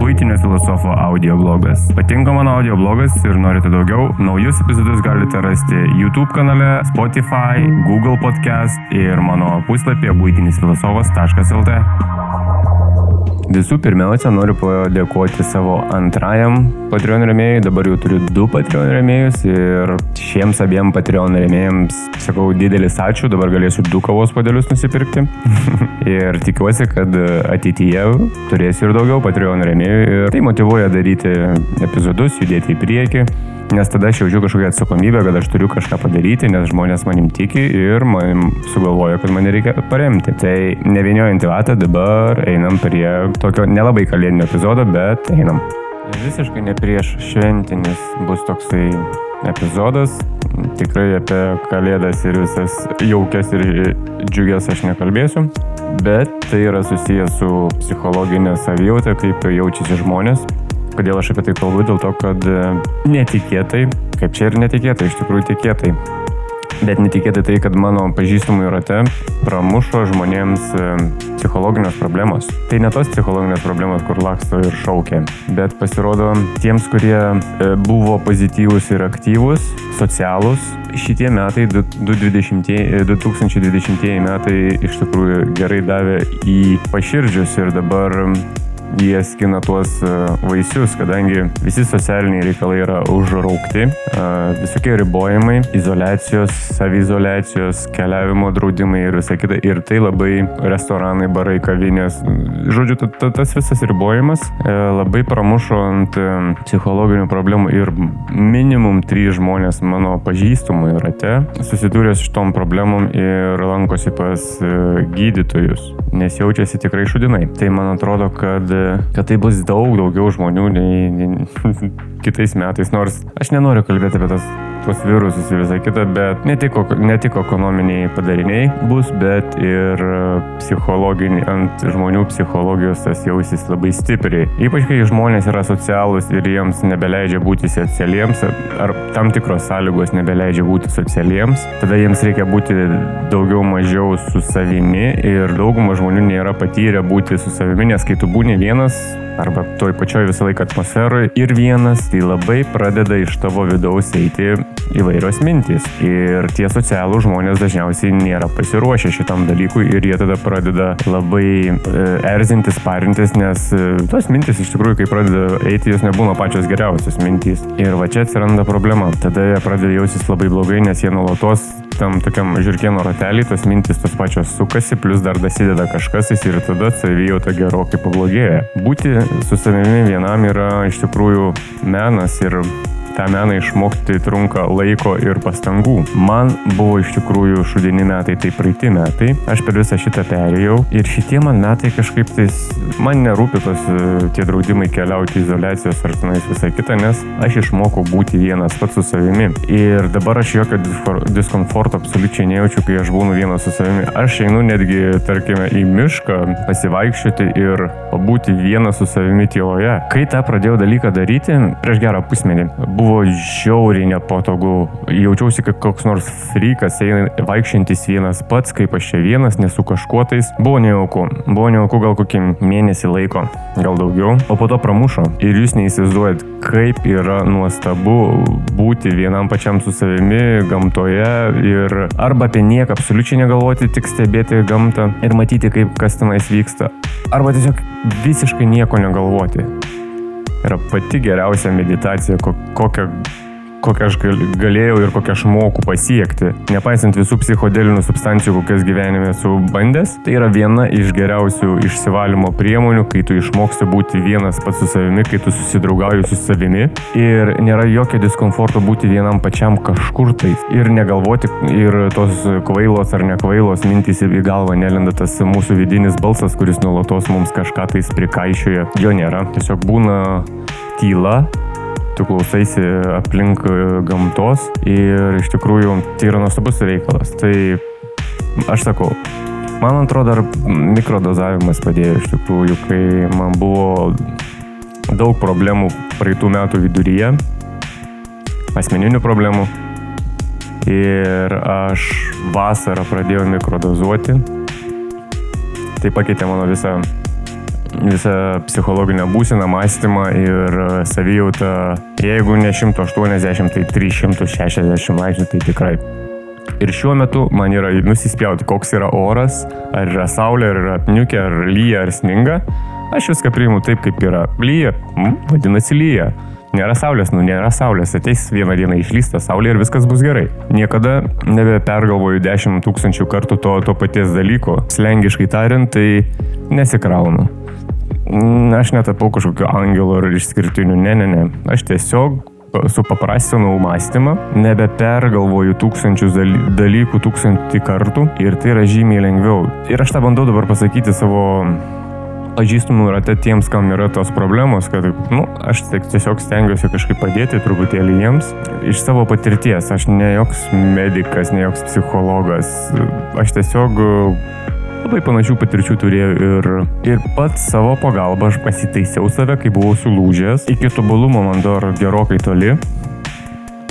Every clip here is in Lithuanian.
Būtinio filosofo audio blogas. Patinka mano audio blogas ir norite daugiau? Naujus epizodus galite rasti YouTube kanale, Spotify, Google podcast ir mano puslapyje būtinisfilosofas.lt. Visų pirmiausia, noriu padėkoti savo antrajam Patreon remėjui, dabar jau turiu du Patreon remėjus ir šiems abiem Patreon remėjams sakau didelis ačiū, dabar galėsiu du kavos podelius nusipirkti. Ir tikiuosi, kad ateityje turėsiu ir daugiau Patreon remėjų ir tai motivuoja daryti epizodus, judėti į priekį nes tada aš jaučiu kažkokią atsakomybę, kad aš turiu kažką padaryti, nes žmonės manim tiki ir manim sugalvoja, kad mane reikia paremti. Tai nevieniojant į vatą, dabar einam prie tokio nelabai kalėdinio epizodo, bet einam. Visiškai ne prieš šventinis bus toksai epizodas. Tikrai apie kalėdas ir visas jaukias ir džiugias aš nekalbėsiu, bet tai yra susijęs su psichologinė savijauta, kaip jaučiasi žmonės Kodėl aš apie tai kalbu? Dėl to, kad e, netikėtai, kaip čia ir netikėtai, iš tikrųjų tikėtai, bet netikėtai tai, kad mano pažįstamų rate pramušo žmonėms e, psichologinės problemos. Tai ne tos psichologinės problemos, kur laksto ir šaukia, bet pasirodo tiems, kurie e, buvo pozityvūs ir aktyvūs, socialūs, šitie metai, 2020, 2020 metai iš tikrųjų gerai davė į paširdžius ir dabar jie skina tuos e, vaisius, kadangi visi socialiniai reikalai yra užraukti, e, visokie ribojimai, izolacijos, savizolacijos, keliavimo draudimai ir visa kita. Ir tai labai restoranai, barai, kavinės, žodžiu, tas visas ribojimas e, labai pramušo ant psichologinių problemų ir minimum trys žmonės mano pažįstamų rate susidūrė su šitom problemom ir lankosi pas gydytojus, nes jaučiasi tikrai šudinai. Tai man atrodo, kad kad tai bus daug daugiau žmonių nei, nei kitais metais. Nors aš nenoriu kalbėti apie tas tuos virusus ir visą kitą, bet ne tik, ne tik ekonominiai padariniai bus, bet ir psichologiniai, ant žmonių psichologijos tas jausis labai stipriai. Ypač kai žmonės yra socialūs ir jiems nebeleidžia būti socialiems, ar tam tikros sąlygos nebeleidžia būti socialiems, tada jiems reikia būti daugiau mažiau su savimi ir dauguma žmonių nėra patyrę būti su savimi, nes kai tu būni vienas, arba toj pačioj visą laiką atmosferoje ir vienas, tai labai pradeda iš tavo vidaus eiti įvairios mintys. Ir tie socialų žmonės dažniausiai nėra pasiruošę šitam dalykui ir jie tada pradeda labai e, erzintis, parintis, nes e, tos mintys iš tikrųjų, kai pradeda eiti, jos nebūna pačios geriausios mintys. Ir va čia atsiranda problema. Tada jie pradeda jausis labai blogai, nes jie nuolatos tam tokiam žirkieno ratelį, tos mintys tos pačios sukasi, plus dar dasideda kažkas ir tada savijauta gerokai pablogėja. Būti su savimi vienam yra iš tikrųjų menas ir tą meną išmokti trunka laiko ir pastangų. Man buvo iš tikrųjų šudini metai, tai praeiti metai. Aš per visą šitą perėjau ir šitie man metai kažkaip tais, man nerūpi tos e, tie draudimai keliauti izolacijos ar tenais visai kita, nes aš išmokau būti vienas pats su savimi. Ir dabar aš jokio diskomforto absoliučiai nejaučiu, kai aš būnu vienas su savimi. Aš einu netgi, tarkime, į mišką pasivaikščioti ir pabūti vienas su savimi tyloje. Kai tą pradėjau dalyką daryti, prieš gerą pusmetį, buvo buvo žiauriai nepatogu. Jaučiausi kaip koks nors frikas, vaikščiantis vienas pats, kaip aš čia vienas, nesu kažkuotais. Buvo nejauku. Buvo nejauku gal kokį mėnesį laiko, gal daugiau. O po to pramušo. Ir jūs neįsivaizduojat, kaip yra nuostabu būti vienam pačiam su savimi gamtoje ir arba apie nieką absoliučiai negalvoti, tik stebėti gamtą ir matyti, kaip kas tenais vyksta. Arba tiesiog visiškai nieko negalvoti yra pati geriausia meditacija, kokią kokią aš galėjau ir kokią aš moku pasiekti. Nepaisant visų psichodelinių substancijų, kokias gyvenime esu bandęs, tai yra viena iš geriausių išsivalymo priemonių, kai tu išmoksti būti vienas pats su savimi, kai tu susidraugauji su savimi ir nėra jokio diskomforto būti vienam pačiam kažkur tais ir negalvoti ir tos kvailos ar nekvailos mintys į galvą nelenda tas mūsų vidinis balsas, kuris nuolatos mums kažką tais prikaišioja. Jo nėra. Tiesiog būna tyla tu klausaisi aplink gamtos ir iš tikrųjų tai yra nuostabus reikalas. Tai aš sakau, man atrodo, dar mikrodozavimas padėjo iš tikrųjų, kai man buvo daug problemų praeitų metų viduryje, asmeninių problemų. Ir aš vasarą pradėjau mikrodozuoti. Tai pakeitė mano visą visą psichologinę būseną, mąstymą ir savijautą, jeigu ne 180, tai 360 laipsnių, tai tikrai. Ir šiuo metu man yra nusispjauti, koks yra oras, ar yra saulė, ar yra apniukė, ar lyja, ar sninga. Aš viską priimu taip, kaip yra. Lyja, mm, vadinasi lyja. Nėra saulės, nu nėra saulės, ateis vieną dieną išlysta saulė ir viskas bus gerai. Niekada nebepergalvoju 10 tūkstančių kartų to, to paties dalyko. Slengiškai tariant, tai nesikraunu. Aš netapau kažkokio angelo ar išskirtiniu, ne, ne, ne. Aš tiesiog supaprastinau mąstymą, nebepergalvoju tūkstančius dalykų tūkstantį kartų ir tai yra žymiai lengviau. Ir aš tą bandau dabar pasakyti savo pažįstamų rate tiems, kam yra tos problemos, kad, nu, aš tiesiog stengiuosi kažkaip padėti truputėlį jiems. Iš savo patirties, aš ne joks medicas, ne joks psichologas, aš tiesiog labai panašių patirčių turėjau ir, ir pats savo pagalbą aš pasitaisiau save, kai buvau sulūžęs. Iki tobulumo man dar gerokai toli,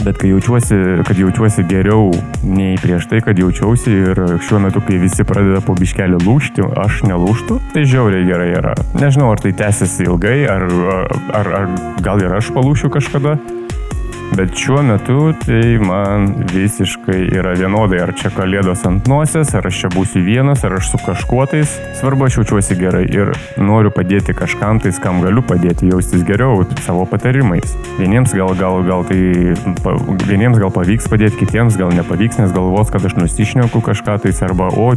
bet kai jaučiuosi, kad jaučiuosi geriau nei prieš tai, kad jaučiausi ir šiuo metu, kai visi pradeda po biškelį lūšti, aš nelūštu, tai žiauriai gerai yra. Nežinau, ar tai tęsiasi ilgai, ar, ar, ar gal ir aš palūšiu kažkada, Bet šiuo metu tai man visiškai yra vienodai, ar čia kalėdos ant nosies, ar aš čia būsiu vienas, ar aš su kažkuotais. Svarbu, aš jaučiuosi gerai ir noriu padėti kažkam tais, kam galiu padėti jaustis geriau savo patarimais. Vieniems gal, gal, gal tai, vieniems gal pavyks padėti, kitiems gal nepavyks, nes galvos, kad aš nusišneku kažką tais, arba, o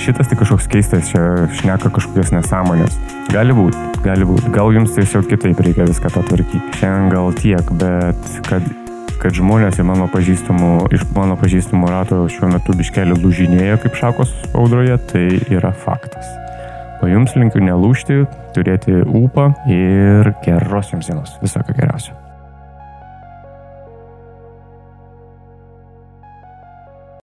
šitas tai kažkoks keistas, čia šneka kažkokias nesąmonės. Gali būti, gali būti. Gal jums tiesiog kitaip reikia viską patvarkyti. Šiandien gal tiek, bet kad kad žmonės mano iš mano pažįstamų rato šiuo metu biškelį lūžinėja kaip šakos audroje, tai yra faktas. O jums linkiu nelūšti, turėti ūpą ir geros jums dienos. Visą ką geriausio.